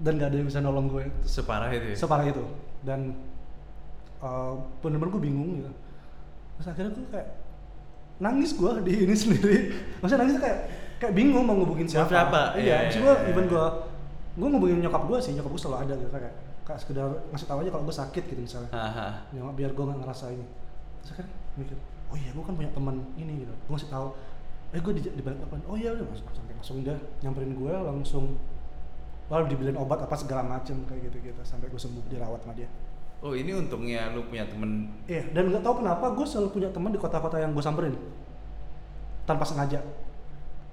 dan nggak ada yang bisa nolong gue Separah itu. ya? separah itu dan uh, bener-bener gue bingung gitu terus akhirnya gue kayak nangis gue di ini sendiri maksudnya nangis kayak kayak bingung mau ngubungin siapa, siapa? iya Iya, iya, gue iya. even gue gue ngubungin nyokap gue sih nyokap gue selalu ada gitu kayak kayak sekedar ngasih tahu aja kalau gue sakit gitu misalnya ya biar gue nggak ngerasa ini terus akhirnya mikir oh iya gue kan punya teman ini gitu gue ngasih tahu eh gue di, di balik papan oh iya udah mas sampai langsung dia nyamperin gue langsung. Lalu dibeliin obat apa segala macem kayak gitu gitu sampai gue sembuh dirawat sama dia. Oh ini untungnya lu punya temen. Iya dan nggak tahu kenapa gue selalu punya teman di kota-kota yang gue samperin. Tanpa sengaja.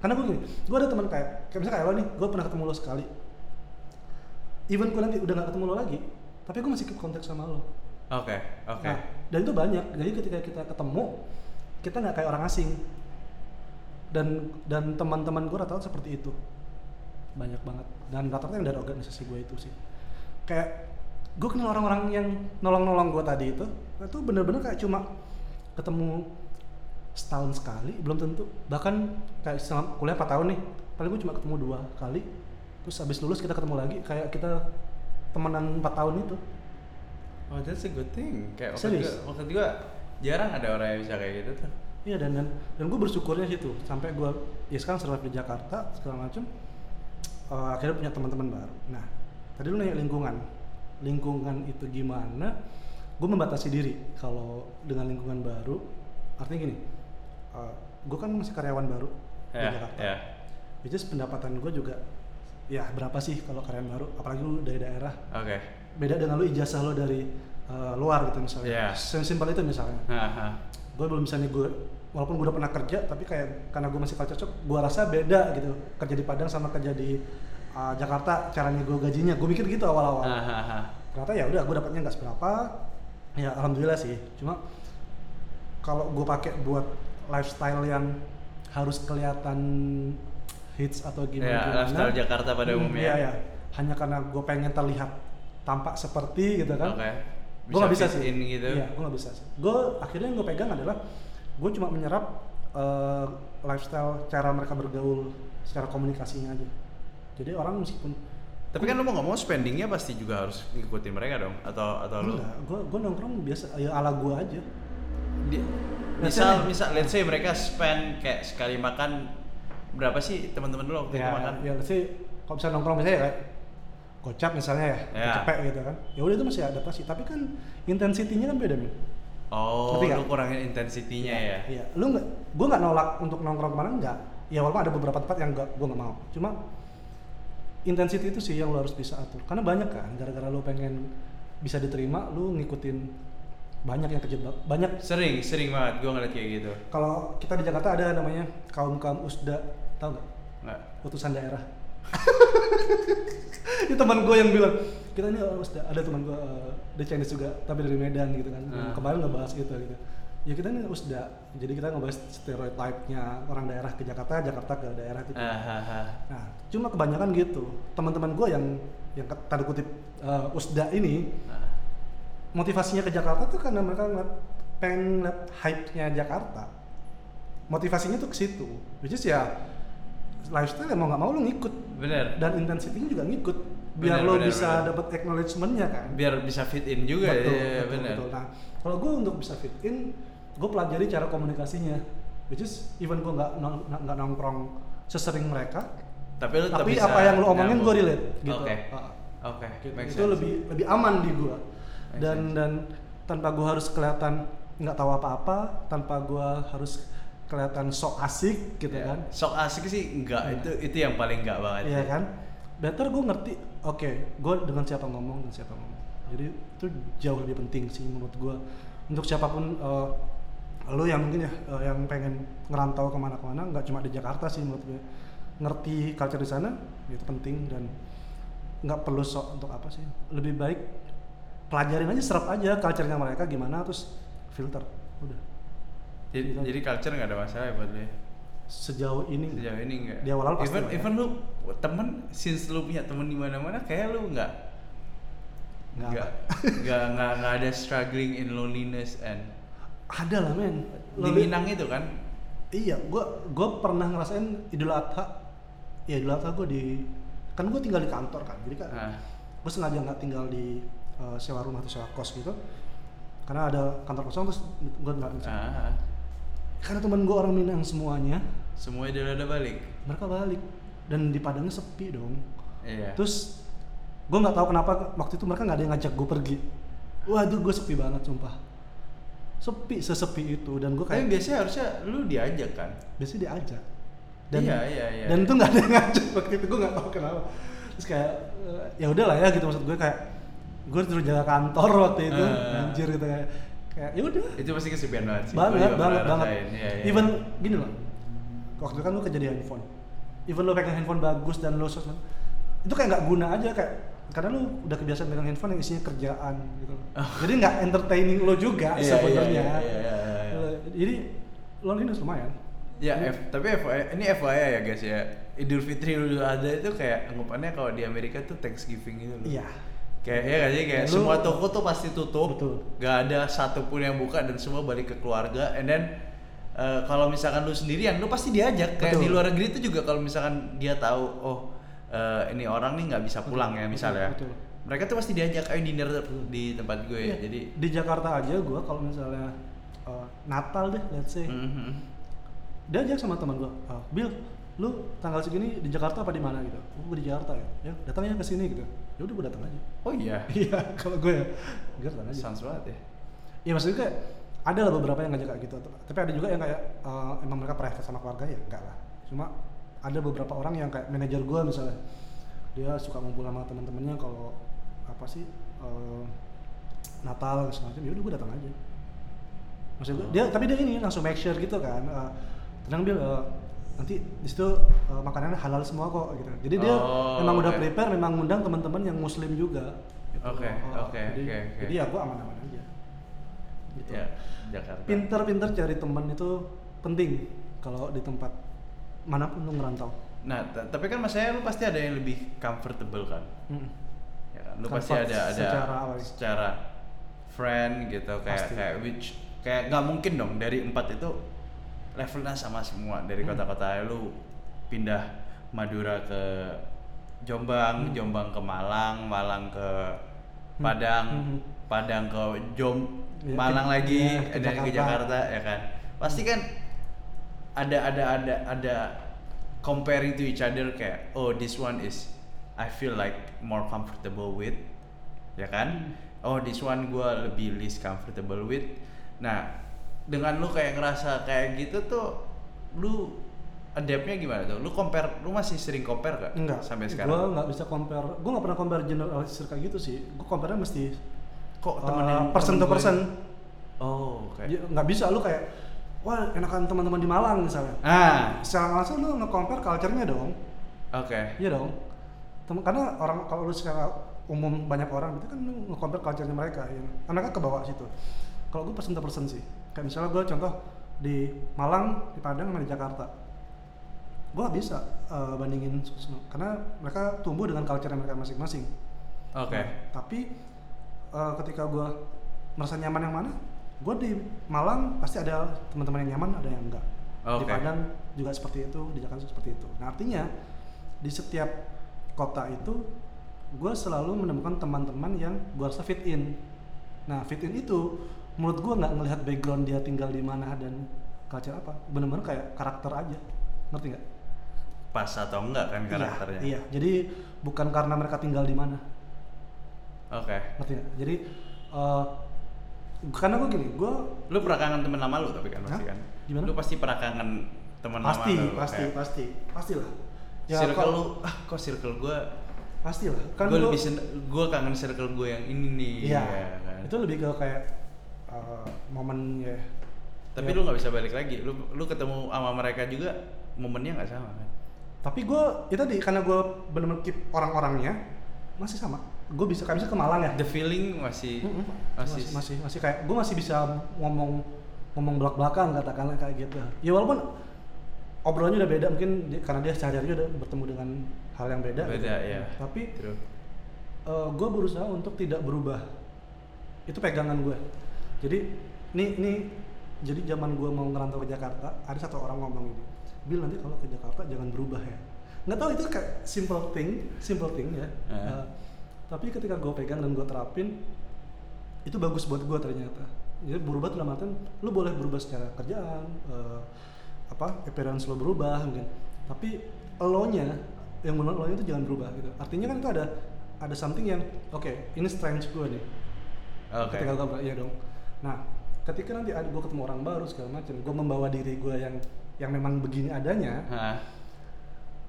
Karena gue gini gue ada teman kayak kayak misalnya kayak lo nih gue pernah ketemu lo sekali. Even gue nanti udah nggak ketemu lo lagi tapi gue masih keep kontak sama lo. Oke, oke. Nah, dan itu banyak. Jadi ketika kita ketemu, kita nggak kayak orang asing. Dan dan teman-teman gue rata-rata seperti itu. Banyak banget. Dan rata-rata yang dari organisasi gue itu sih. Kayak gue kenal orang-orang yang nolong-nolong gue tadi itu, itu bener-bener kayak cuma ketemu setahun sekali, belum tentu. Bahkan kayak selama kuliah 4 tahun nih, paling gue cuma ketemu dua kali. Terus habis lulus kita ketemu lagi, kayak kita temenan 4 tahun itu. Oh that's a good thing. Kayak waktu Serius? juga, waktu juga jarang ada orang yang bisa kayak gitu tuh. Iya dan dan, dan gue bersyukurnya situ sampai gue ya sekarang survive di Jakarta segala macem eh, akhirnya punya teman-teman baru. Nah tadi lu nanya lingkungan, lingkungan itu gimana? Gue membatasi diri kalau dengan lingkungan baru. Artinya gini, gue kan masih karyawan baru di Ya, Jakarta. ya. Which is pendapatan gue juga ya berapa sih kalau karyawan baru? Apalagi lu dari daerah. Oke. Beda dengan lu ijazah lo dari eh, luar gitu misalnya. Iya. Simpel itu misalnya Haha. gue belum bisa nih gue walaupun gue udah pernah kerja tapi kayak karena gue masih culture shock gue rasa beda gitu kerja di Padang sama kerja di uh, Jakarta cara nih gue gajinya gue mikir gitu awal-awal Hahaha. ternyata ya udah gue dapatnya nggak seberapa ya alhamdulillah sih cuma kalau gue pakai buat lifestyle yang harus kelihatan hits atau gimana Ya, gimana lifestyle Jakarta pada Hmm, umumnya. iya, iya. hanya karena gue pengen terlihat tampak seperti gitu kan Oke. gue nggak bisa sih gitu. iya gue nggak bisa sih gue akhirnya yang gue pegang adalah gue cuma menyerap eh, lifestyle cara mereka bergaul secara komunikasinya aja. Jadi orang meskipun Tapi kan lu mau ngomong spendingnya pasti juga harus ngikutin mereka dong atau atau lu? Enggak gue gue nongkrong biasa ya ala gue aja. Di- misal misal let's say mereka spend kayak sekali makan berapa sih teman-teman lu waktu itu ya makan? ya let's say kalau misalnya nongkrong misalnya kayak gocap misalnya ya, Ya. cepet gitu kan. Ya udah itu masih adaptasi. Tapi kan intensitinya kan beda nih Oh, Ngerti lu kurangin intensitinya ya. Iya, lu nggak, gue nggak nolak untuk nongkrong ke mana nggak. Ya walaupun ada beberapa tempat yang nggak, gue nggak mau. Cuma intensity itu sih yang lu harus bisa atur. Karena banyak kan, gara-gara lu pengen bisa diterima, lu ngikutin banyak yang kejebak. Banyak. Sering, sering banget gua ngeliat kayak gitu. Kalau kita di Jakarta ada namanya kaum kaum usda, tahu nggak? Nggak. Utusan daerah. Ini teman gue yang bilang kita ini usda. Ada teman gue, uh, dia Chinese juga, tapi dari Medan gitu kan. Ah. Kemarin ngebahas gitu gitu. Ya kita ini usda, jadi kita ngebahas stereotipnya orang daerah ke Jakarta, Jakarta ke daerah gitu. Ah. Nah, cuma kebanyakan gitu. Teman-teman gue yang yang tanda kutip uh, usda ini Ah. motivasinya ke Jakarta tuh karena mereka ngeliat, pengen ngeliat hype-nya Jakarta. Motivasinya tuh ke situ. Which is ya lifestyle ya mau nggak mau lu ngikut Bener. dan intensitinya juga ngikut biar Bener, lo bener, bisa dapat acknowledgement-nya kan. Biar bisa fit in juga betul, ya, betul, bener. betul. Nah, kalau gue untuk bisa fit in, gue pelajari cara komunikasinya. Which is even gue nggak nggak nongkrong sesering mereka, Tapi lu tapi apa yang lu omongin gue relate gitu. Oke. Oke, Gitu. make itu sense. lebih lebih aman di Make dan sense. dan tanpa gua harus kelihatan nggak tahu apa-apa tanpa gua harus kelihatan sok asik gitu Ya, kan Sok asik sih enggak, Iya. itu itu yang paling enggak banget. iya sih. kan better gua ngerti oke gua dengan siapa ngomong dan siapa ngomong. Jadi itu jauh lebih penting sih menurut gua. Untuk siapa pun eh, lo yang mungkin ya eh, yang pengen ngerantau ke mana-kemana nggak cuma di Jakarta sih menurut gue ngerti culture di sana itu penting dan nggak perlu sok untuk apa sih. Lebih baik pelajarin aja serap aja culture-nya mereka gimana terus filter. Udah. Jadi, Gitu. jadi culture nggak ada masalah ya buat ya? Sejauh ini Sejauh ini enggak. Di awal-awal pasti even ya. even lu temen since lu punya temen di mana-mana kayak lu nggak? Nggak. Nggak. Nggak nggak nggak ada struggling in loneliness and ada lah men. Di Minang itu kan? Iya gua gua pernah ngerasain idul adha. Ya idul adha gua di kan gua tinggal di kantor kan jadi kan nah, gue sengaja nggak tinggal di uh, sewa rumah atau sewa kos gitu. Karena ada kantor kosong terus gue nggak bisa. Ah, karena temen gue orang Minang semuanya semua udah udah balik? mereka balik. Dan di Padangnya sepi dong. Iya. Terus gue nggak tahu kenapa waktu itu mereka nggak ada yang ngajak gue pergi. Waduh gue sepi banget sumpah. Sepi sesepi itu. Dan gue tapi kayak biasanya harusnya lu diajak kan? Biasanya diajak. Iya, iya, iya. dan itu nggak ada yang ngajak. Waktu itu gue nggak tahu kenapa. Terus kayak eh, ya udahlah ya gitu. Maksud gue kayak gue disuruh jaga kantor waktu itu. Eh. anjir gitu kayak kayak ya udah itu pasti kesepian banget sih banget banget banget rasain. Iya, iya. even gini loh waktu itu kan lu kerja di handphone even lu pegang handphone bagus dan lu sosmed itu kayak nggak guna aja kayak karena lu udah kebiasaan pegang handphone yang isinya kerjaan gitu loh. jadi nggak entertaining lo juga Oh. Iya, sebenarnya iya, iya, iya, iya, iya. jadi loneliness lumayan Ya, F, tapi FYI, ini FYI ya guys ya. Idul Fitri Idul Adha itu kayak anggapannya kalau di Amerika tuh Thanksgiving gitu loh. iya Kayak ya sih kayak Ya, lu- semua toko tuh pasti tutup. Betul. Gak ada satupun yang buka dan semua balik ke keluarga. And then eh, kalau misalkan lu sendirian, lu pasti diajak. Kayak Betul. di luar negeri itu juga kalau misalkan dia tahu oh eh, ini orang nih nggak bisa pulang ya Betul, misalnya. betul. Mereka tuh pasti diajak ayo dinner di tempat gue. Iya, Jadi di Jakarta aja gua kalau misalnya uh, Natal deh let's say Mhm. dia aja sama teman gua "Ah, Bill lu tanggal segini di Jakarta apa di mana gitu oh, gua di Jakarta ya ya datangnya ke sini gitu ya udah gua datang aja. Oh iya. iya kalau gue ya. Gue datang aja. Sans banget ya. Iya maksudnya kayak ada lah beberapa yang ngajak kayak gitu. Tapi ada juga yang kayak eh, emang mereka private sama keluarga ya enggak lah. Cuma ada beberapa orang yang kayak manajer gua misalnya. Dia suka ngumpul sama teman-temannya kalau apa sih eh, Natal segala macam. Ya udah gue datang aja. Maksud gue dia tapi dia ini langsung make sure gitu kan eh, tenang bil eh, nanti di situ eh, makanannya halal semua kok gitu jadi dia Oh, memang udah oke. prepare memang ngundang teman-teman yang muslim juga gitu. Oke, Oh, oke, jadi, oke, oke. jadi ya gue aman-aman aja gitu. Ya, Jakarta. pinter-pinter cari teman itu penting kalau di tempat mana pun lu ngerantau Nah, tapi kan maksudnya lu pasti ada yang lebih comfortable kan? Mm. Ya kan? Lu pasti Comfort ada ada secara apa? secara friend gitu kayak Pasti. kayak which kayak nggak mungkin dong dari empat itu levelnya sama semua dari Hmm. kota-kota lu pindah Madura ke Jombang, Hmm. Jombang ke Malang, Malang ke Padang, Hmm. Padang ke Jom, Iya, Malang ke- lagi, iya, ke dan ke Jakarta. Jakarta ya kan. Pasti kan ada ada ada ada comparing to each other kayak oh this one is I feel like more comfortable with ya kan oh this one gua lebih least comfortable with nah dengan lu kayak ngerasa kayak gitu tuh lu adaptnya gimana tuh lu compare lu masih sering compare gak Enggak. sampai Gue sekarang nggak bisa compare. Gue nggak pernah compare generalisir kayak gitu sih. Gue compare mesti kok uh, temen yang person temen to gue- person. oh oke Ya, Nggak bisa lu kayak wah enakan teman-teman di Malang misalnya. ah Secara langsung lu nge-compare culture-nya dong. oke Iya dong. Tem- karena orang kalau lu secara umum banyak orang itu kan lu nge-compare culture-nya mereka ya. Mereka ke bawah situ. Kalau gue person to person sih. Kayak misalnya gue contoh di Malang, di Padang, sama di Jakarta. Gue gak bisa uh, bandingin karena mereka tumbuh dengan culture mereka masing-masing. oke Nah, tapi uh, ketika gue merasa nyaman yang mana, gue di Malang pasti ada teman-teman yang nyaman, ada yang enggak. Di Oke. Padang juga seperti itu, di Jakarta seperti itu. Nah artinya di setiap kota itu gue selalu menemukan teman-teman yang gue rasa fit in. Nah fit in itu menurut gue nggak ngelihat background dia tinggal di mana dan culture apa, bener-bener kayak karakter aja, ngerti nggak? pas atau enggak kan karakternya Iya, iya. Jadi bukan karena mereka tinggal di mana, oke ngerti nggak? Jadi eh, karena gue gini, gue lu pernah kangen temen lama lu tapi kan pasti kan Gimana? lu pasti pernah kangen temen pasti, lama lu pasti, kayak, pasti, pastilah. circle kalau- lu ah kok circle gua pastilah. Kan gue gua- lebih gue kangen circle gue yang ini nih Iya, ya kan? itu lebih ke kayak uh, momen ya. tapi ya. lu nggak bisa balik lagi lu lu ketemu sama mereka juga momennya nggak sama kan Tapi gue itu tadi karena gue benar-benar keep orang-orangnya masih sama. Gue bisa kayak misalnya ke Malang ya. the feeling masih Mm-mm. masih, masih, masih, masih kayak gue masih bisa ngomong ngomong belak belakan katakanlah kayak gitu. Ya walaupun obrolannya udah beda mungkin di- karena dia sehari-hari udah bertemu dengan hal yang beda. Beda, gitu. ya. Tapi True. gue berusaha untuk tidak berubah itu pegangan gue jadi nih nih jadi zaman gue mau ngerantau ke Jakarta ada satu orang ngomong ini Bil nanti kalau ke Jakarta jangan berubah ya. Nggak tahu itu kayak simple thing simple thing ya. Eh. Uh, tapi ketika gue pegang dan gue terapin itu bagus buat gue ternyata. Jadi berubah dalam artian lu boleh berubah secara kerjaan uh, apa appearance lo berubah mungkin. Tapi elonya yang benar elonya itu jangan berubah gitu. Artinya kan itu ada ada something yang oke ini strength gue nih. Oke. Ketika gue iya dong nah ketika nanti ada gue ketemu orang baru segala macam gue membawa diri gue yang yang memang begini adanya Hah,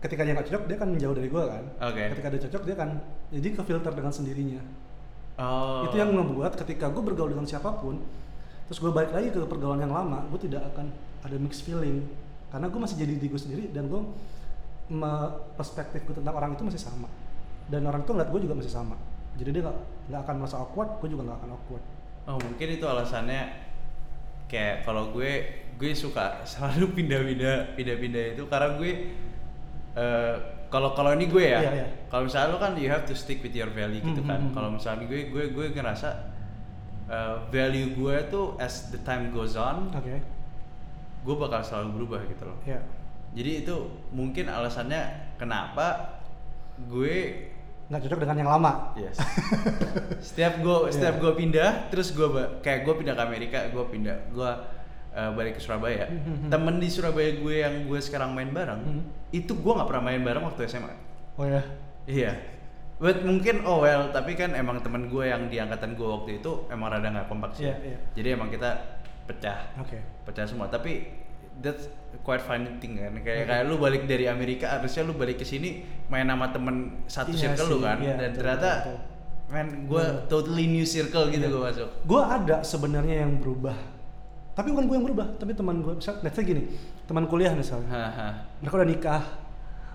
ketika dia nggak cocok dia akan menjauh dari gue kan? Oke. ketika dia cocok dia akan jadi ke filter dengan sendirinya. Oh. Itu yang membuat ketika gue bergaul dengan siapa pun terus gue balik lagi ke pergaulan yang lama gue tidak akan ada mixed feeling. Karena gue masih jadi diri gue sendiri dan gue perspektif gue tentang orang itu masih sama. Dan orang itu ngeliat gue juga masih sama. Jadi dia nggak akan merasa awkward gue juga nggak akan awkward Oh mungkin itu alasannya kayak kalau gue gue suka selalu pindah-pindah pindah-pindah itu karena gue eh, kalau kalau ini gue ya Iya, iya. kalau misalnya lo kan you have to stick with your value gitu Hmm, kan hmm, hmm. kalau misalnya gue gue gue ngerasa eh, value gue tuh as the time goes on oke gue bakal selalu berubah gitu loh ya jadi itu mungkin alasannya kenapa gue nggak cocok dengan yang lama Yes. setiap gue setiap Iya. gue pindah, terus gue kayak gue pindah ke Amerika, gue pindah, gue uh, balik ke Surabaya. Mhm. Temen di Surabaya gue yang gue sekarang main bareng, Mhm. itu gue nggak pernah main bareng waktu SMA. oh ya Iya. But mungkin oh well, tapi kan emang temen gue yang di angkatan gue waktu itu emang rada nggak kompak sih. Iya, iya. Jadi emang kita pecah, oke pecah semua. Tapi that's quite funny thing kan. Kayak Oke. kayak lu balik dari Amerika, harusnya lu balik ke sini main sama temen satu Iya circle lu sih, kan. iya, Dan betul, ternyata betul. man gue Betul. totally new circle gitu Iya. gue masuk. gue ada sebenarnya yang berubah tapi bukan gue yang berubah tapi teman gue misal let's say gini teman kuliah misalnya Haha. mereka udah nikah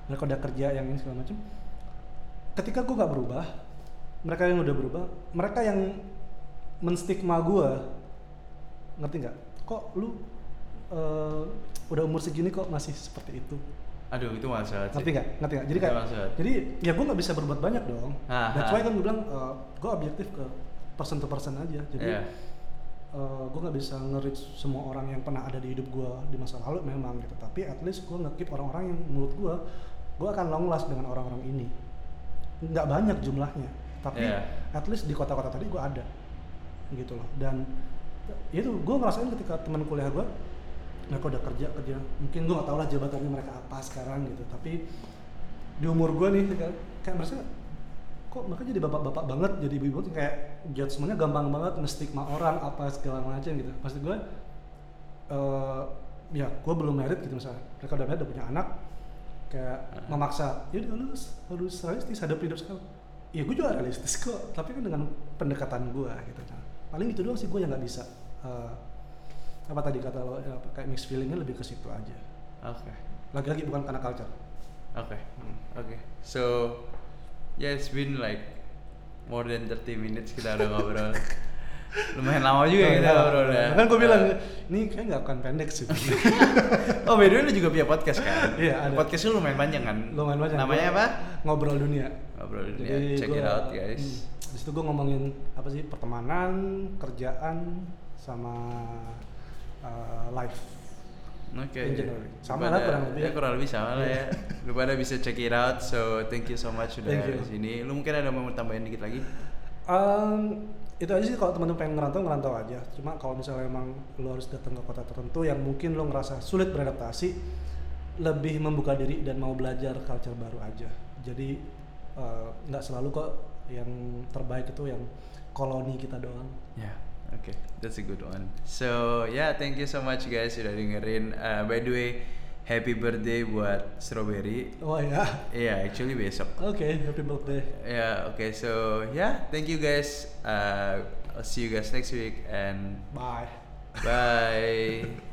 mereka udah kerja yang ini segala macam ketika gue gak berubah mereka yang udah berubah mereka yang menstigma gue ngerti nggak kok lu eh, udah umur segini kok masih seperti itu. Aduh itu masalah ngerti nggak? Ngerti nggak? Jadi kayak jadi ya gue nggak bisa berbuat banyak dong. Ah, that's why kan gue bilang gue objektif ke person to person aja. Jadi Iya. gue nggak bisa nge-reach semua orang yang pernah ada di hidup gue di masa lalu memang gitu. Tapi at least gue nge-keep orang-orang yang menurut gue gue akan long last dengan orang-orang ini. Nggak banyak jumlahnya tapi Iya. at least di kota-kota tadi gue ada gitu loh. Dan itu gue ngerasain ketika teman kuliah gue mereka udah kerja kerja. Mungkin gue nggak tahu lah jabatannya mereka apa sekarang gitu. Tapi di umur gue nih kayak, kayak merasa kok mereka jadi bapak-bapak banget jadi ibu-ibu? Tuh kayak judgementnya gampang banget nge-stigma orang apa segala macam gitu. Pasti gue eh ya gue belum married gitu misalnya. Mereka udah married udah punya anak kayak memaksa ya lu harus realistis hadap hidup sekarang. Ya gue juga realistis kok tapi kan dengan pendekatan gue gitu kan. Paling itu doang sih gue yang nggak bisa eh, apa tadi kata lo apa, kayak mixed feelingnya lebih ke situ aja Oke. lagi-lagi bukan karena culture Oke. Hmm. Oke. So, yeah, it's been like more than 30 minutes kita udah ngobrol. Lumayan lama juga kita ngobrol ya. kan gue bilang Eh, ini kayak nggak akan pendek sih oh, by the way lu juga punya podcast kan? Iya, ada. Podcast lu lumayan panjang kan? lumayan banyak Namanya apa? ngobrol dunia Ngobrol dunia. Jadi Check it gua- out, guys. hmm, di situ gue ngomongin apa sih pertemanan kerjaan sama uh, life Oke. In. Lu Sama lah kurang lebih Ya kurang lebih sama lah ya. Lu pada bisa check it out. So thank you so much sudah di sini. Lu mungkin ada mau tambahin dikit lagi? Um, itu aja sih kalau teman-teman pengen ngerantau ngerantau aja cuma kalau misalnya emang lo harus datang ke kota tertentu yang mungkin lo ngerasa sulit beradaptasi lebih membuka diri dan mau belajar culture baru aja jadi uh, nggak selalu kok yang terbaik itu yang koloni kita doang Ya, oke, that's a good one. So, yeah, thank you so much guys sudah dengerin. Uh, by the way, happy birthday buat Strawberry. oh ya Iya, actually besok. oke happy birthday Ya, oke, so yeah, thank you guys. Uh, I'll see you guys next week and bye bye.